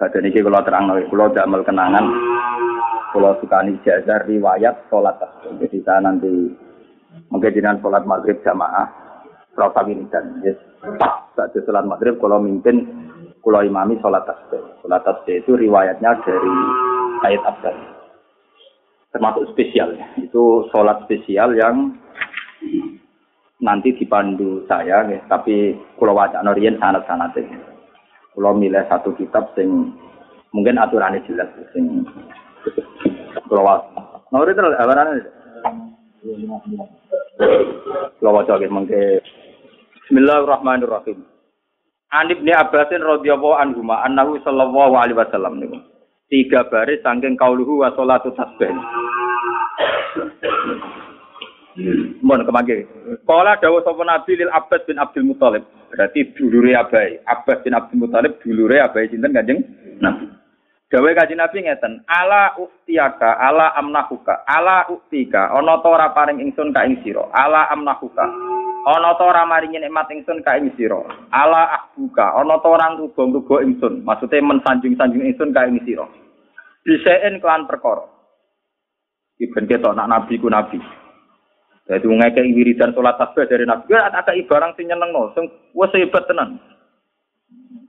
Badan ini kalau terang kalau damel kenangan, kalau sukani jazar riwayat sholat. Jadi saya nanti mungkin dengan sholat maghrib jamaah, rasa dan yes. pas saat sholat maghrib kalau mimpin kalau imami sholat tasbih. Sholat tasbih itu riwayatnya dari Said Abdul. Termasuk spesial. Itu sholat spesial yang nanti dipandu saya, ya. tapi kalau wajah norian sangat-sangat. Kalau milih satu kitab sing mungkin aturannya jelas sing kalau Nah, itu apa Kalau wajah gitu mungkin Bismillahirrahmanirrahim. An ibni Abbasin radhiyallahu anhu ma annahu sallallahu alaihi wasallam niku. Tiga baris saking kauluhu wa salatu tasbih. Mohon kemangke. Kala dawuh sapa Nabi lil Abbas bin Abdul Muthalib. Berarti dulure Abai. Abbas bin Abdul Muthalib dulure Abai sinten Kanjeng Nabi. Dawuh Kanjeng Nabi ngeten, "Ala uftiyaka, ala amnahuka, ala uftika, ana ta ora paring ingsun ka ing sira, ala amnahuka." Ana ta ora maringi nikmat ingsun ka ing sira. Ala ahbuka, ana ta ora ngrugo-ngrugo ingsun. Maksude mensanjung-sanjung ingsun ka ing sira. Disein kelan perkara. Iben ketok nak nabi ku nabi. Jadi ngekei wiridan sholat tasbih dari Nabi, ya ada barang sing nyeneng no, sing wes hebat tenan.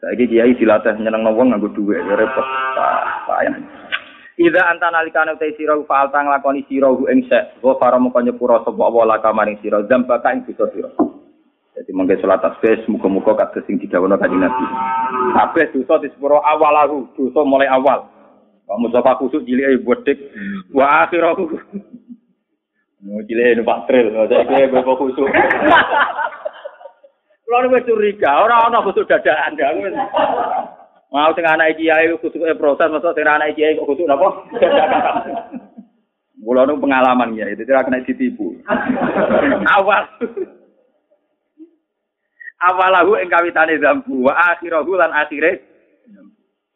Saiki kiai dilatih nyeneng no wong nganggo dhuwit, ya repot. Payah. Ida anta nalikane utai sira fa alta nglakoni sira ing sek, wa fara moko nyepura sapa wa la kamaring sira zamba ka ing dosa sira. Jadi mungkin sholat tasbih muga-muga kados sing didhawuhna kanjeng Nabi. Kabeh dosa disepuro awalahu, dosa mulai awal. Kamu Mustafa kusuk cilik bodek wa akhirahu. Mau cilik numpak trail, saya kira bapak khusuk. Kalau nih curiga, orang orang khusuk dadaan. Mau sing anak kiai khusuk e proses, masuk sing anak kok khusuk napa? Kulo nu pengalaman ya, itu tidak kena ditipu. Awal. Awalahu ing kawitane zambu wa akhirahu lan akhire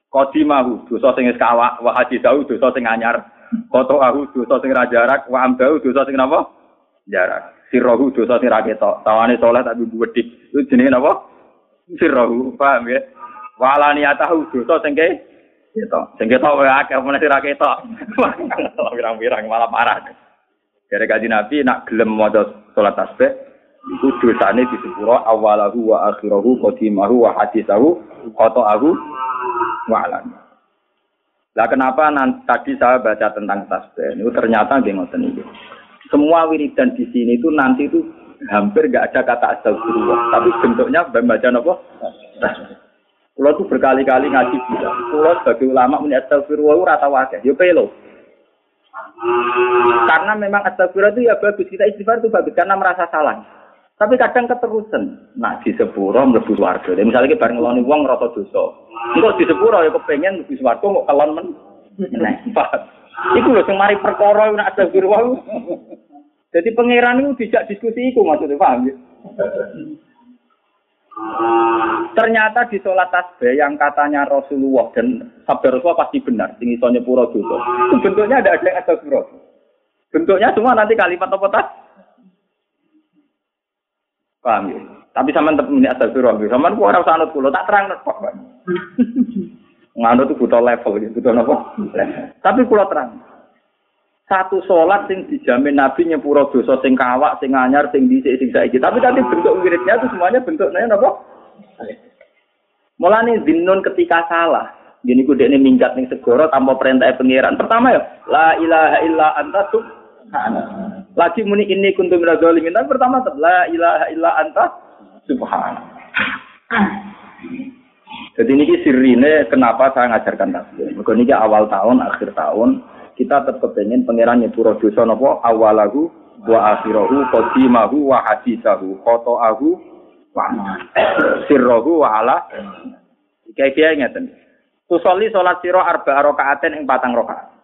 qadimahu dosa sing wis kawak wa hadisahu dosa sing anyar. Koto aku dosa sing ra jarak, wa ambau dosa sing napa? Jarak. Sirrohu dosa sing ra ketok. Tawane saleh tapi wedhik. Itu jenenge napa? Sirrohu, paham ya? Walani atahu dosa sing ke ketok. Sing ketok wae akeh meneh sing ra ketok. Pirang-pirang malah parah. Dari kaji Nabi nak gelem maca salat tasbih iku dosane disepuro awalahu wa akhirahu qadimahu wa hadisahu qata'ahu wa alani. Lah kenapa nanti, tadi saya baca tentang tasbih itu ternyata nggih ngoten iki. Semua wiridan di sini itu nanti itu hampir nggak ada kata astagfirullah, tapi bentuknya membaca apa? Kalau tuh berkali-kali ngaji bilang, kalau sebagai ulama punya astagfirullah rata wakil, yo pelo. Karena memang astagfirullah itu ya bagus, kita istighfar itu bagus karena merasa salah. Tapi kadang keterusan. Nah, di sepuro mlebu swarga. Misalnya kita bareng ngeloni wong ngrasa dosa. Engko di sepuro ya kepengen mlebu swarga kok kelon men. Nah, Iku lho sing mari perkara nek ada guru Jadi pangeran itu dijak diskusi iku maksudnya paham ya? Ternyata di sholat tasbih yang katanya Rasulullah dan sabda Rasulullah pasti benar, tinggi soalnya pura dosa. Itu bentuknya ada ada yang ada Bentuknya semua nanti kalimat apa tas? Paham ya? Tapi sama tetap ini astagfirullah. Sama ku orang sanut kulo tak terang kok. Nganut butuh level gitu, butuh apa? Tapi kulo terang. Satu sholat sing dijamin Nabi nyepuro dosa sing kawak, sing anyar, sing dhisik, sing saiki. Tapi tadi bentuk wiridnya itu semuanya bentuknya apa? Mulane dinun ketika salah. Gini ku dekne minggat ning segoro tanpa perintah pangeran. Pertama ya, la ilaha illa anta. Lagi muni ini kuntum minaz zalimin. Tapi pertama la ilaha illa anta subhanallah. Jadi ini sirine kenapa saya ngajarkan tasbih. Mergo niki awal tahun, akhir tahun kita tetap kepengen pangeran nyepuro dosa napa awalahu wa akhirahu qadimahu wa hadisahu qata'ahu wa sirrahu wa ala kaya ngeten. Tusolli salat sira arba rakaatin ing patang rakaat.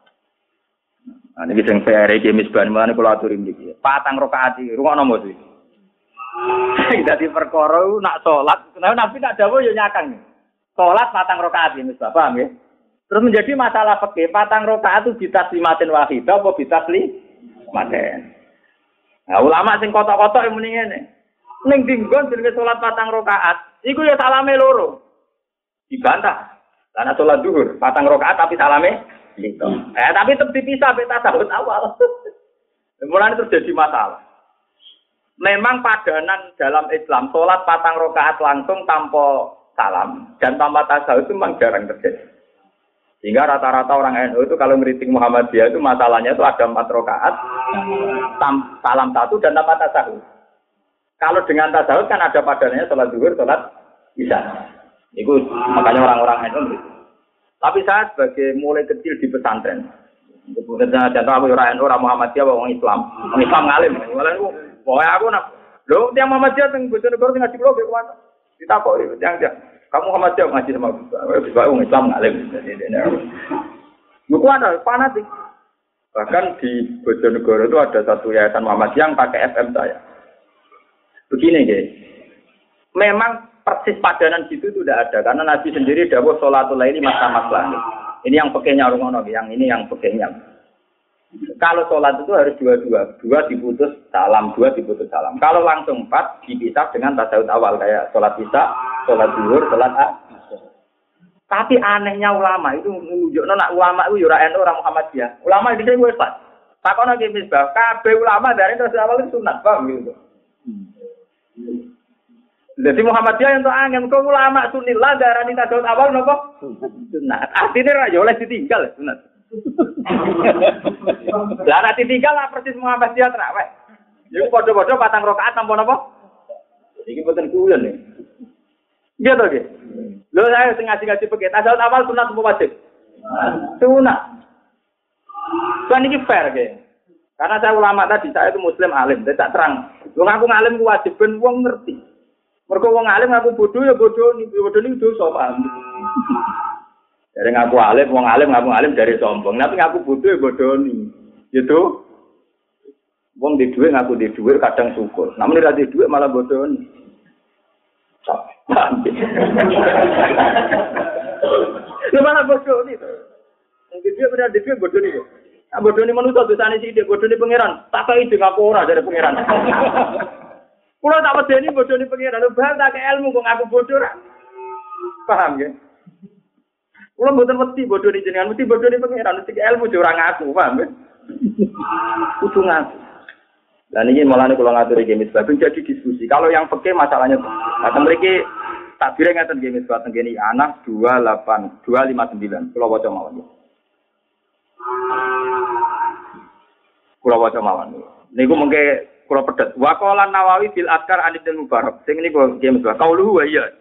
Nah, ini sing PR iki misbah mulane kula aturi niki. Patang rakaat iki rungono mos iki. Dadi perkara nak salat, nah Nabi nak dawuh ya nyakang. Salat patang rakaat iki misbah, paham ya? Terus menjadi masalah fikih, patang rakaat itu limatin wahidah apa bitasli maten. Nah, ulama sing kotok-kotok yang mendingan nih. Ning dinggon jenenge salat patang rakaat, iku ya salame loro. Dibantah. Karena sholat duhur, patang rokaat tapi salame itu. Eh tapi tetap dipisah beta tasawuf awal. Mulai terjadi masalah. Memang padanan dalam Islam sholat patang rokaat langsung tanpa salam dan tanpa tasawuf itu memang jarang terjadi. Sehingga rata-rata orang NU itu kalau ngeriting Muhammadiyah itu masalahnya itu ada empat rokaat, salam satu dan tanpa tasawuf. Kalau dengan tasawuf kan ada padanannya sholat duhur, sholat isya. Itu makanya orang-orang itu. Tapi saya sebagai mulai kecil di pesantren, Kemudian contoh aku orang orang Muhammadiyah, orang Islam, orang Islam ngalim. Malah aku, pokoknya aku nak, lo tiang Muhammadiyah yang bojonegoro tinggal di pulau ke mana? Kita kok tiang tiang. Kamu Muhammadiyah ngaji sama bisa orang Islam ngalim. Buku ada fanatik. Bahkan di Bojonegoro itu ada satu yayasan Muhammadiyah yang pakai FM saya. Begini guys, memang persis padanan situ itu tidak ada karena Nabi sendiri dawuh sholatul laili masa maslah. Ini yang pekehnya rungono, yang ini yang pekehnya. Kalau sholat itu harus dua-dua, dua diputus salam, dua diputus salam. Kalau langsung empat dipisah dengan tasawuf awal kayak sholat isya, sholat duhur, sholat a. Tapi anehnya ulama itu menunjukkan nak ulama itu yura orang Muhammadiyah. Ulama di sini gue tak Takon lagi misbah, kabeh ulama dari terus awal itu sunat, bang gitu. Jadi Muhammadiyah yang angin kok ulama sunillah darani tasawuf awal nopo? Sunat. Artinya ra oleh ditinggal sunat. Lah nek ditinggal lah persis Muhammadiyah terawih. Iku padha-padha patang rakaat tanpa napa? Iki boten kulen nih. Iya toh nggih. Lho saya sing ngaji-ngaji pakai tasawuf awal sunat apa wajib? Sunat. Kan ini fair nggih. Karena saya ulama tadi, saya itu muslim alim, saya tak terang. Wong aku ngalim wajib ben wong ngerti. Mergo wong alim ngaku bodoh ya bodoh nih, bodoh nih dosa paham. Dari ngaku alim, wong alim ngaku alim dari sombong. Tapi ngaku bodoh ya bodoh nih. Gitu. Wong di duit ngaku di duit kadang syukur. Namun di duit malah bodoh nih. Lu malah bodoh nih. Di duit benar di duit bodoh nih. Nah, bodoh nih manusia tuh sana sih bodoh nih pangeran. Tak tahu itu ngaku orang dari pangeran. Kulo tak wedeni bodoni pengiran, bal tak ilmu kok ngaku bodoh ra. Paham ya? Kulo mboten wedi bodoni jenengan, mesti bodoni pengiran, mesti ilmu ora ngaku, paham ya? Kudu ngaku. Dan ini malah kalau ngatur game sebab jadi diskusi. Kalau yang peke masalahnya, nah mereka tak kira ngatur game sebab tenggini anak dua delapan dua lima sembilan. Mawon. Kalau baca mawon. Niku mungkin kula pedet. Wa qala Nawawi fil Adkar an Ibnu Mubarak. Sing niku game sebab kauluhu wa iya.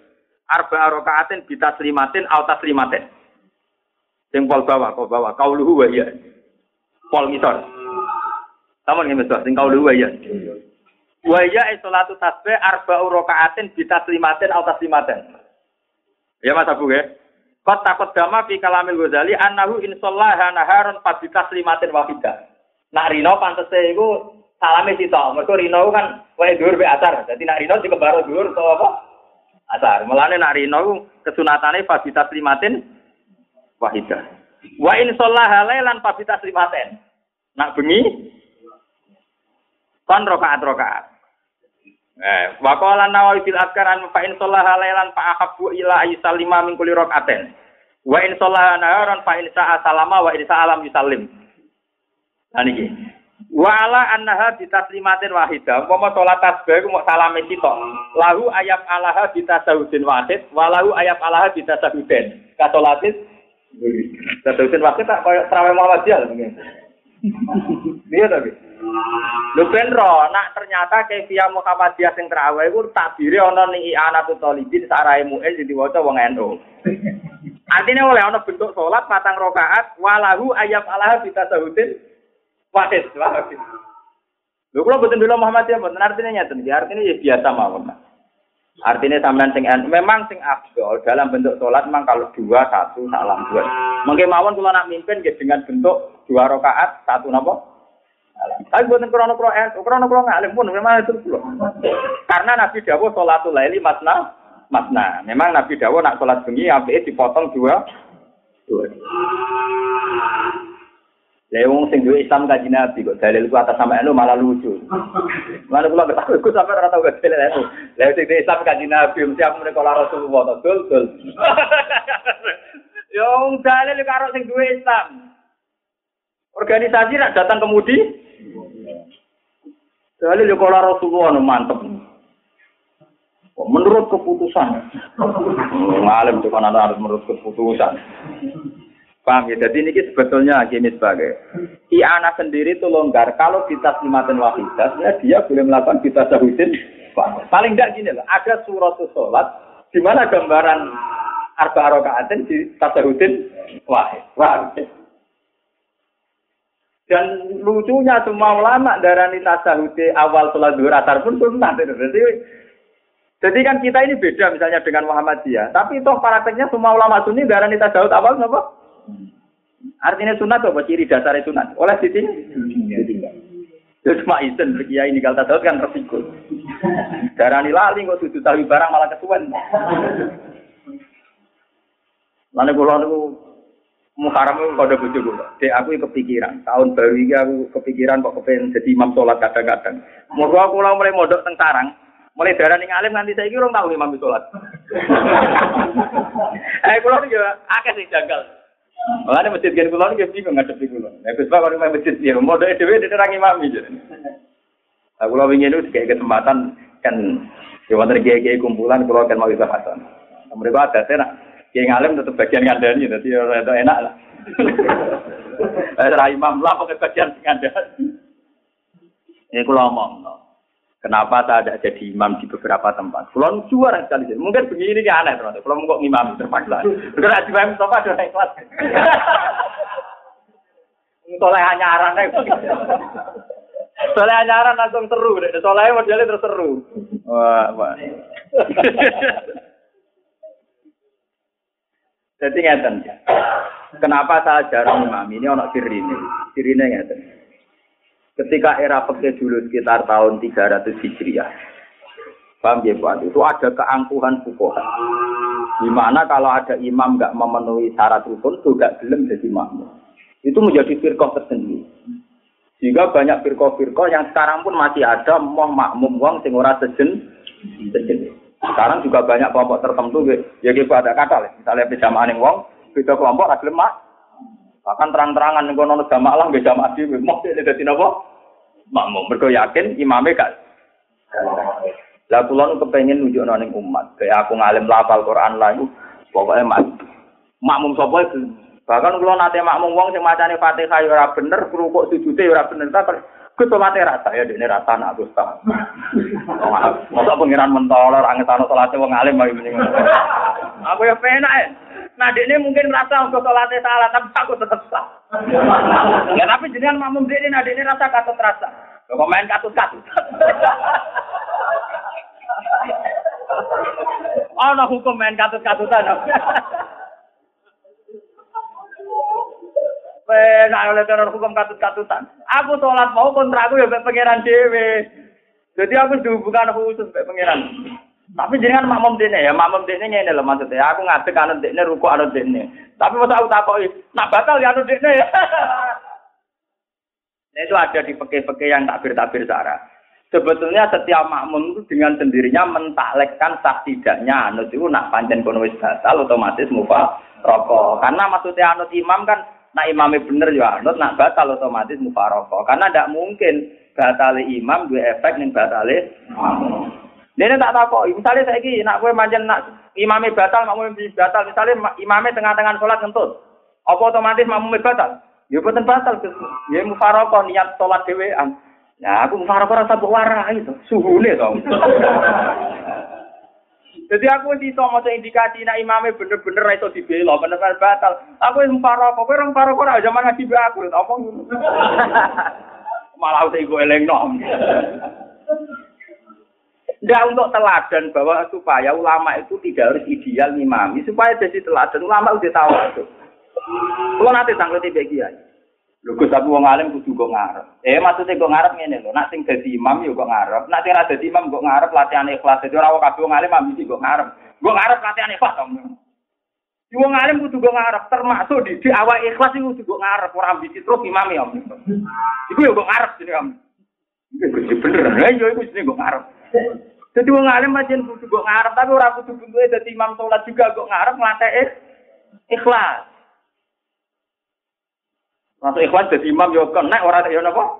Arba rakaatin bi taslimatin aw taslimatin. Sing pol bawah kok bawah kauluhu wa iya. Pol ngisor. Sampun game sebab sing kauluhu wa iya. Wa iya salatu tasbih arba rakaatin bi taslimatin aw taslimatin. Ya Mas Abu ya. Kot takut dama fi kalamil Ghazali annahu insallaha naharon fa bi taslimatin wahidah. Nak rino pantese iku salame sitok. Mergo rino kan wae dhuwur be asar. Dadi nak rino dikembaro dhuwur utawa apa? Asar. Mulane nak rino kesunatane fabita limatin wahidah. Wa in shallaha lailan fabita limatin. Nak bengi kon rakaat rakaat. Eh, wa qala nawawi fil azkaran fa in shallaha lailan fa ila ayusallima min kulli rakaatin. Wa in shallaha naharan fa in sa'a salama wa in sa'a lam yusallim. Nah. Wala annaha bitaslimatin wahidah. Umpama salat tasbih mau salame sitok. Lahu ayat alaha bitasahudin wahid, walahu ayat alaha bitasahudin. Kasolatis tasahudin wahid tak koyo terawih Muhammadiyah mungkin. Iya tapi. Lu benro, nak ternyata kayak Muhammadiyah sing terawih iku takbire ana ning i'anatul talibin sarai mu'in sing diwaca wong NU. Artinya oleh ana bentuk salat patang rakaat walahu ayat alaha bitasahudin Wahid, wahid. Lho kula boten bela Muhammadiyah mboten artinya nyata iki artinya ya biasa mawon. Artinya sampean sing memang sing afdol dalam bentuk sholat memang kalau dua satu salam dua. Mungkin mawon kalau nak mimpin ya dengan bentuk dua rakaat satu napa? Tapi buatan krono krono eh krono krono ngalim pun memang itu dulu. Karena Nabi Dawo sholatul laili masna masna. Memang Nabi Dawo nak sholat bengi apike dipotong dua dua. Lah wong sing duwe Islam kaji Nabi kok dalil ku atas sama anu malah lucu. Mana kula ketahui ku sampe ora tau dalil itu. Lah sing duwe Islam kaji Nabi mesti aku mereka lara Rasulullah dul dul. Ya wong dalil karo sing duwe Islam. Organisasi nak datang kemudi. Dalil yo kala Rasulullah mantep. Menurut keputusan. Ngalim tuh kan harus menurut keputusan. Paham ya? Jadi ini sebetulnya gini sebagai Iana sendiri itu longgar. Kalau kita slimatan wahidah, ya dia boleh melakukan kita sahudin. Paling enggak gini loh, ada surat sholat di mana gambaran arba rokaatin di tasahudin wahid. Wah. Dan lucunya semua ulama darani tasahudi awal sholat duhur asar pun sunnah. Jadi, jadi kan kita ini beda misalnya dengan Muhammadiyah. Tapi toh prakteknya semua ulama sunni darani tasahud awal apa? Artinya sunat apa ciri dasar sunat? Oleh sisi Ya cuma izin bagi ini kalau tasawuf kan resiko. Darani lali kok sudut tahu barang malah kesuwen. Lalu kalau niku muharam itu kode bojo kula. Dek aku kepikiran, tahun baru ini aku kepikiran kok kepengen jadi imam sholat kadang-kadang. Mau aku mulai modok teng sarang, mulai darah ning alim nanti saya kira tahu imam sholat. eh kula niku akeh sing janggal. Malah ini masjid gini kulon, dia bingung ngadepi kulon. Ya, Gus Pak, kalau masjid dia, mau doa dewi, dia terang imami. Nah, kalau ingin itu kayak kesempatan, kan, ya, wonder gaya kumpulan, kalau kan mau kesempatan. Nah, mereka ada, saya nak, kayak ngalim tetap bagian ngandani, jadi itu enak lah. Saya imam lah, pakai bagian ngandani. Ini kalau ngomong, Kenapa saya tidak jadi imam di beberapa tempat? Kulon juara sekali. Mungkin begini ini aneh teman. Kalau mau imam terpaksa. Karena di imam apa ada ikhlas. Soleh anyaran Soleh anyaran langsung seru. Soleh modelnya terus seru. Wah, wah. Jadi ngeten. Kenapa saya jarang imam? Ini orang sirine. Sirine ngeten. Ketika era peke dulu sekitar tahun 300 Hijriah. Paham ya Pak? Itu ada keangkuhan fukoha. Di mana kalau ada imam nggak memenuhi syarat rukun, itu nggak belum jadi makmum. Itu menjadi firqah tersendiri. Sehingga banyak firqah-firqah yang sekarang pun masih ada mau makmum uang sing ora sejen. Sekarang juga banyak kelompok tertentu ya gitu ada kata. Misalnya berjamaah ning wong, beda kelompok ora gelem Bahkan terang-terangan ning kono jamaah lah nggih jamaah dhewe. Mau dadi napa? makmum. Mereka yakin imamnya gak. Lah kula nu kepengin nunjukno ning umat, kayak aku ngalim lafal Quran lah pokoke mak makmum itu. Bahkan kula nate makmum wong sing macane Fatihah ora bener, rukuk sujude ya ora bener, tapi Gus mate rasa ya dene rasa nak Gus ta. Mosok pengiran mentolor angetano salate wong alim mending. Aku ya penak ya. Nah, ini mungkin rasa untuk sholatnya salah, tapi aku tetap sah. ya, tapi jenengan makmum ini, nah ini rasa katut rasa. Kok main katut-katut. oh, no hukum main katut-katutan. Nah, oleh karena hukum katut-katutan. Aku sholat mau kontra aku ya pengiran dewe. Jadi aku dihubungkan khusus pengiran. Tapi jangan makmum dene ya, makmum dene ngene lho maksudnya. Aku ngadeg anu dene ruku anu dene. Tapi masa aku takoki, nak batal ya anu dene ya. Nah, itu ada di peke-peke yang takbir-takbir sarah. Sebetulnya setiap makmum itu dengan sendirinya mentaklekkan sah tidaknya anut itu nak panjen kono wis batal otomatis mufa rokok. Karena maksudnya anut imam kan nak imamnya bener ya anut nak batal otomatis mufa rokok. Karena tidak mungkin batal imam dua efek nih batal makmum. Dene tak takoki, misalnya saya ini, nak gue manjen nak imame batal, makmum batal, misalnya imame tengah-tengah sholat ngentut, apa otomatis makmum batal? Ya betul batal, ya mufarokoh niat sholat dewean. Ya aku mufarokoh rasa berwarna itu, suhune dong. Jadi aku sih so mau indikasi nak imame bener-bener itu dibela, bener-bener batal. Aku yang mufarokoh, kowe orang mufarokoh aja zaman ngaji aku, ngomong. Malah saya gue eleng nom. Tidak untuk teladan bahwa supaya ulama itu tidak harus ideal imami. Supaya jadi teladan, ulama udah tahu itu. Kalau nanti tanggal tiga kiai. Lho Gus aku wong alim kudu kok ngarep. Eh maksudnya kok ngarep ngene lho, nak sing dadi imam yo kok ngarep. Nak sing imam kok ngarep latihan ikhlas. Dadi ora kabeh wong alim ambisi kok ngarep. Kok ngarep latihan ikhlas to. Wong alim kudu kok ngarep termasuk di, di awal ikhlas iku kudu kok ngarep ora ambisi terus imam ya. Iku yo kok ngarep jenenge. Iku bener. Lah yo jenenge kok ngarep. Jadi wong alim aja kudu kok ngarep tapi ora kudu bentuke dadi imam salat juga kok ngarep nglateke Ikhlas. Masuk ikhlas jadi imam yo kena orang yo napa?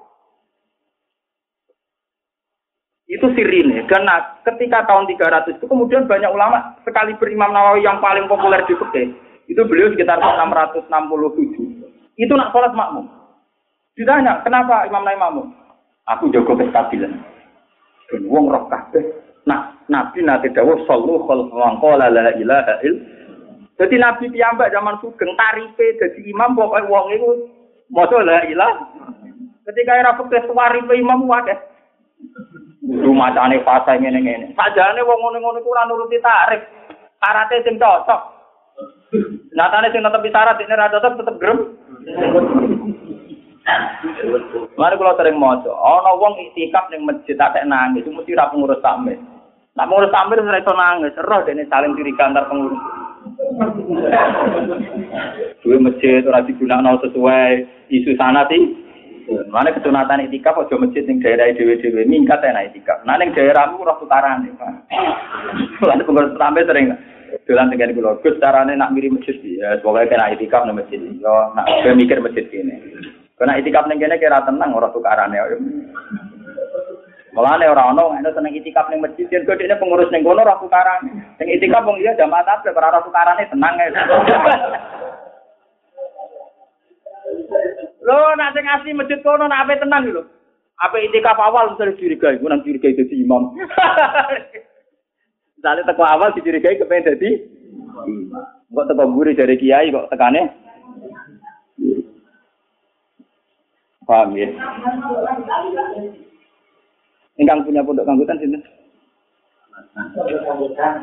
Itu sirine. Nah, ketika tahun 300 itu kemudian banyak ulama sekali berimam Nawawi yang paling populer di fikih. Itu beliau sekitar 667. Itu nak sholat makmum. Ditanya, kenapa Imam Nawawi makmum? Aku jago kestabilan. Dan wong roh kabeh. Nah, Nabi nanti dawuh sallu khalqan qala la ilaha il. Jadi Nabi piyambak zaman sugeng tarife jadi imam pokoke wong iku maca la ilaha. Ketika era fikih tarife imam wae Kudu macane fase ngene-ngene. Sajane wong ngono-ngono ku ora nuruti tarif. Syaratnya sing cocok. Nyatane sing tetep syarat ini ra cocok tetep grem. Mari kula sering maca, ana wong iktikaf ning masjid tak nangis, mesti ra pengurus sampe. Nak pengurus sampe ora iso nangis, roh dene saling diri kantor pengurus. Duwe masjid ora digunakno sesuai isu sana sih. Mana kesunatan itikaf aja masjid ning daerah dhewe-dhewe mingkat enak itikaf. Nah ning daerahmu iki, Pak. Lan pengurus sampe sering dolan dengan kula. Gus carane nak mirip masjid ya pokoke kena itikaf nang masjid. Yo nak mikir masjid kene. Kena itikaf ning kene kira tenang ora tukarane. Mulane ora ono ana seneng itikaf ning masjid yen kok pengurus ning kono ora tukaran. Sing itikaf wong iya jamaah tabligh ora tukarane tenang ya. Lho, nak sing asli masjid kono nak ape tenan lho. Ape itikaf awal misalnya curigai, nang curigai dadi imam. Misalnya teko awal dicurigai kepengen dadi imam. Kok teko guri dari kiai kok tekane? Paham ya? Ingkang punya pondok kanggutan sini.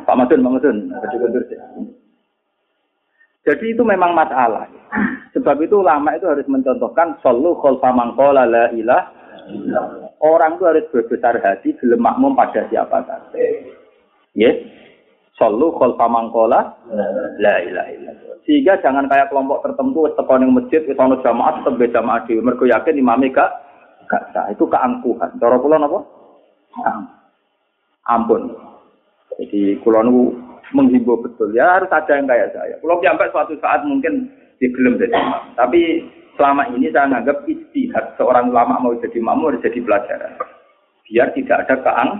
Pak Madun, Pak Madun, Jadi itu memang masalah. Sebab itu ulama itu harus mencontohkan solu kholfa mangkola la ilah. Orang itu harus berbesar hati gelem makmum pada siapa saja. Yes. Solu kholfa mangkola la ilah ilah. Sehingga jangan kayak kelompok tertentu wis ning masjid wis ana jamaah be jamaah dhewe mergo yakin imame gak gak sah. Itu keangkuhan. Cara kula napa? Ampun. Jadi kula niku menghimbau betul ya harus ada yang kayak saya. Kalau sampai suatu saat mungkin digelem jadi imam. Tapi selama ini saya menganggap istihad seorang ulama mau jadi imam harus jadi pelajaran. Biar tidak ada keang.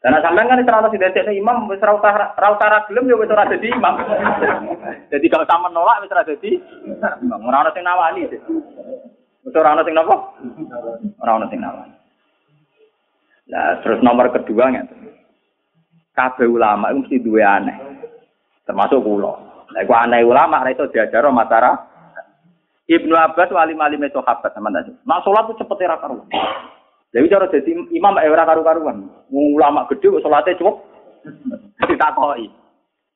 Karena sampai kan terlalu tidak jadi imam, wis ra usah gelem ya wis ora imam. jadi gak usah menolak wis ora jadi imam. Ora ono sing nawani. Wis ora ono sing napa? Ora ono sing nawani. Nah, terus nomor kedua nya kabeh ulama itu mesti duwe aneh. Termasuk kula. Nah, iku aneh ulama ra iso diajar masyarakat. Ibnu Abbas wali malime sahabat sama tadi. Sholat tuh cepet era karuan. Jadi cara jadi imam era karu karuan. Ulama gede sholatnya cukup. Ditakoi.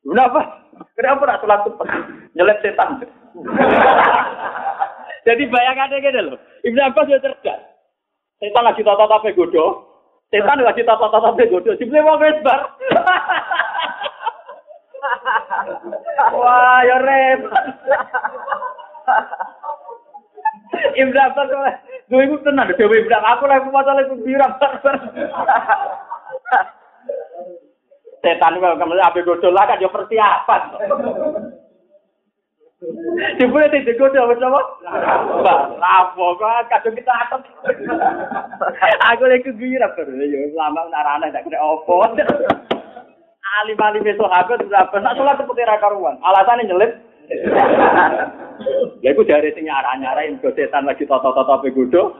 Kenapa? Kenapa nak sholat cepet? Nyelip setan. jadi bayangkan aja gitu loh. Ibnu Abbas ya cerdas. Setan lagi tata-tata godo. Setan lagi tata-tata godo. Sebenarnya mau ngesbar. Wah, ya repot. Ibnu Abbas gue ibu tenang, dewe Ibnu aku lagi masalah ibu biram. Setan kalau kamu ape godol lah kan yo persiapan. Dibule tidak godol wis apa? Lapo kok kadung kita. Aku lagi biram yo lama narana tak kira opo. alim-alim sahabat sahabat nak sholat seperti rakaruan. Alasannya nyelip. Ya itu dari sing nyara-nyarain ke setan lagi toto-toto pe gudo.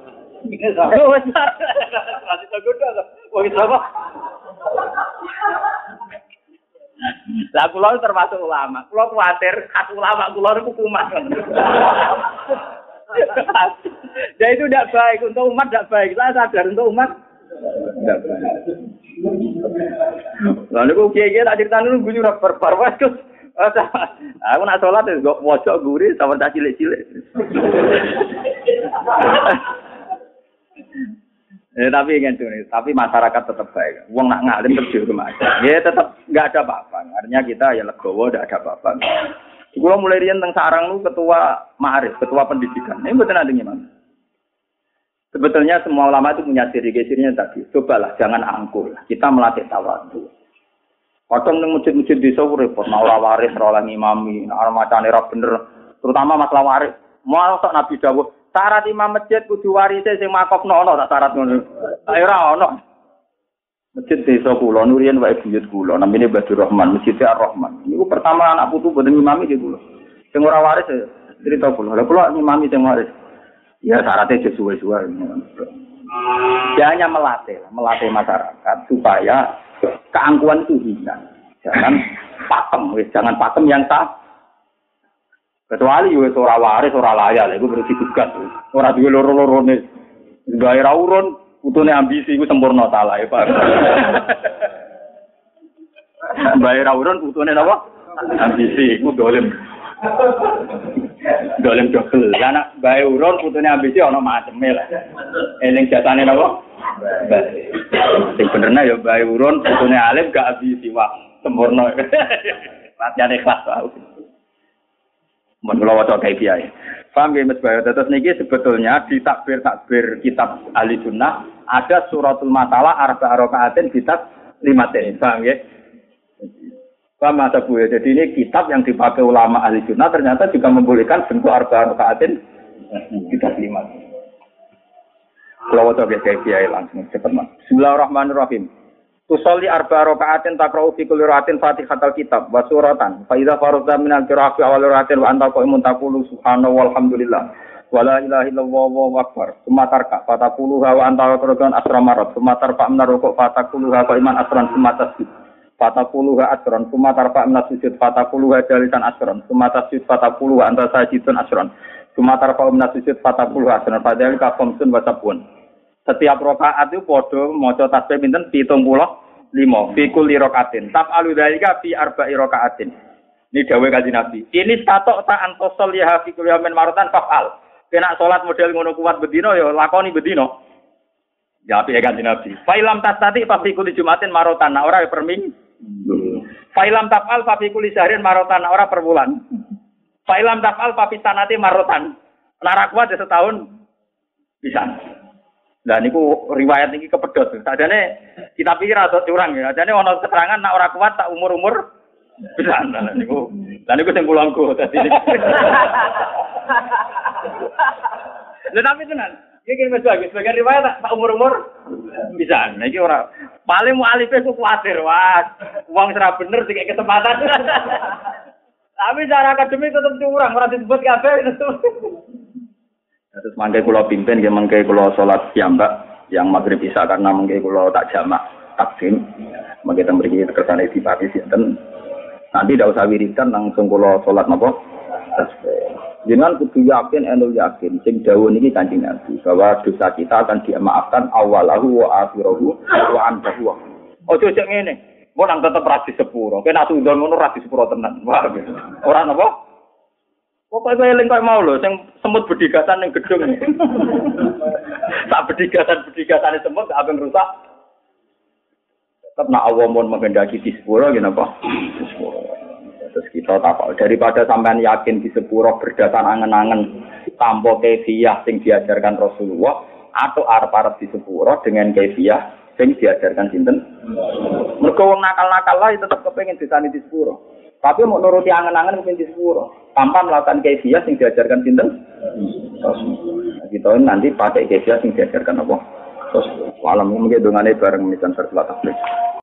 Wong apa? Lah kula termasuk ulama. Kula kuwatir khas ulama kula niku kumat. Ya itu tidak baik untuk umat tidak baik. Saya sadar untuk umat. Lalu kok kiai tak cerita dulu gue juga berbarwas. Aku nak sholat ya, gue wajah gurih sama tak cilik-cilik. Ya, tapi kan tapi masyarakat tetap baik. Uang nak ngalim di rumah Ya tetap nggak ada apa-apa. Artinya kita ya legowo, tidak ada apa-apa. Gue mulai rian tentang sarang lu ketua ma'arif, ketua pendidikan. Ini betul ada gimana? Sebetulnya semua ulama itu punya ciri cirinya tadi. Cobalah jangan angkuh. Kita melatih tawadu. Kadang ning masjid-masjid desa ku repot, nah ora waris ora nek ana macane ora bener, terutama masalah waris. Mau tok Nabi dawuh, syarat imam masjid kudu warise sing makofno ana tak syarat ngono. Ayo ora ana. Masjid desa kula nurian wae buyut kula, namine Badur Rahman, Masjid Ar-Rahman. Niku pertama anak putu boten ngimami di kula. Sing ora waris cerita kula. Lah kula ngimami sing waris. Ya syaratnya sesuai-sesuai. Dia hanya melatih, melatih masyarakat supaya keangkuhan itu hilang. Jangan pakem, jangan pakem yang tak. Kecuali yo ora waris, ora layak, iku berarti tugas. Ora duwe loro-lorone. Gawe ra urun, putune ambisi iku sempurna salah ya, Pak. Gawe ra urun putune napa? Ambisi iku dolim. Dolim dobel. Lah nek gawe urun putune ambisi ana maceme lah. Eling jasane napa? Sing benerna ya bae urun putune alim gak ambisi wah sempurna. Latihan ikhlas wae. Mun kula waca kae piye. Paham ya Mas Bayu? Terus niki sebetulnya di takbir-takbir kitab ahli sunnah ada suratul masalah arba rokaatin kitab lima ten. Paham ya? Paham Mas Bu ya? Jadi ini kitab yang dipakai ulama ahli sunnah ternyata juga membolehkan bentuk arba rokaatin kitab lima. Kalau waca kayak kiai langsung cepet mas. Bismillahirrahmanirrahim. Tusolli arba rakaatin takra'u fi kulli rakaatin Fatihatul kitab wa suratan. Fa idza farada min al-qira'ati awal rakaatin wa anta qa'imun taqulu subhanahu walhamdulillah. Wa la ilaha illallah wa akbar. Summa tarka fataquluha wa anta qurban asramarat. Summa tarfa min rukuk fataquluha qa'iman asran summa tasjud. Fataquluha asran summa tarfa min sujud fataquluha jalisan asran. Summa tasjud fataquluha anta sajidun asran. Summa tarfa min sujud fataquluha asran. Padahal ka khamsun wa sabun. Setiap rokaat itu podo maca tasbih pinten 75 fi kulli rakaatin. Tap alu dalika fi arba'i rakaatin. Ini dawuh kanjeng Nabi. Ini statok ta antosol ya fi kulli yamin marutan fa'al. Kena salat model ngono kuat bedino ya lakoni bedino. Ya api ya kanjeng Nabi. Fa'ilam tastati fa fi kulli jumatin marutan. Nah ora ya per minggu. Fa'ilam taf'al fa fi kulli syahrin marutan. Nah ora per bulan. Fa'ilam taf'al fa fi sanati marutan. Lara kuat ya setahun bisa. Lah niku riwayat ini kepedot. Sadane kita pikir atau curang ya. Sadane ono keterangan nak ora kuat tak umur-umur bisa. Lah niku lah niku sing kula dadi. Lah tapi tenan. Iki wis bagus sebagai riwayat tak umur-umur bisa. Nah iki ora paling mualife ku kuwatir. Wah, wong ora bener dikek kesempatan. Tapi secara akademik tetap curang, ora disebut kabeh. Terus mangke kula pimpin nggih mangke kula salat piyambak yang maghrib bisa karena mangke kula tak jamak takdim. Mangke teng mriki kersane dipati sinten. Nanti tidak usah wiridan langsung kula salat napa? Jangan kudu yakin enul yakin sing dawuh niki Kanjeng Nabi bahwa dosa kita akan dimaafkan awalahu wa akhirahu wa antahu. Ojo cek ngene. Mau nang tetep rasi sepuro. Kena tundon ngono rasi sepuro tenan. Wah, ora napa? Pokoknya eling kok mau lho, sing semut bedigatan ning gedung. tak bedigatan bedigatan semut gak akan rusak. Tetap nak Allah mau menghendaki di sepuro apa? Di sepuro. Terus kita takut daripada sampean yakin di sepuro berdasar angen-angen tanpa kefiah sing diajarkan Rasulullah atau arep-arep di sepuro dengan kefiah sing diajarkan sinten. Mergo wong nakal-nakal lah tetap kepengen disani di sepuro. Tapi mau nuruti angen-angen mungkin di sepuro. Tanpa melakukan kefiah yang diajarkan sinten. Nah, kita nanti pakai kefiah yang diajarkan apa? Terus malam mungkin dengan bareng misalnya berkelat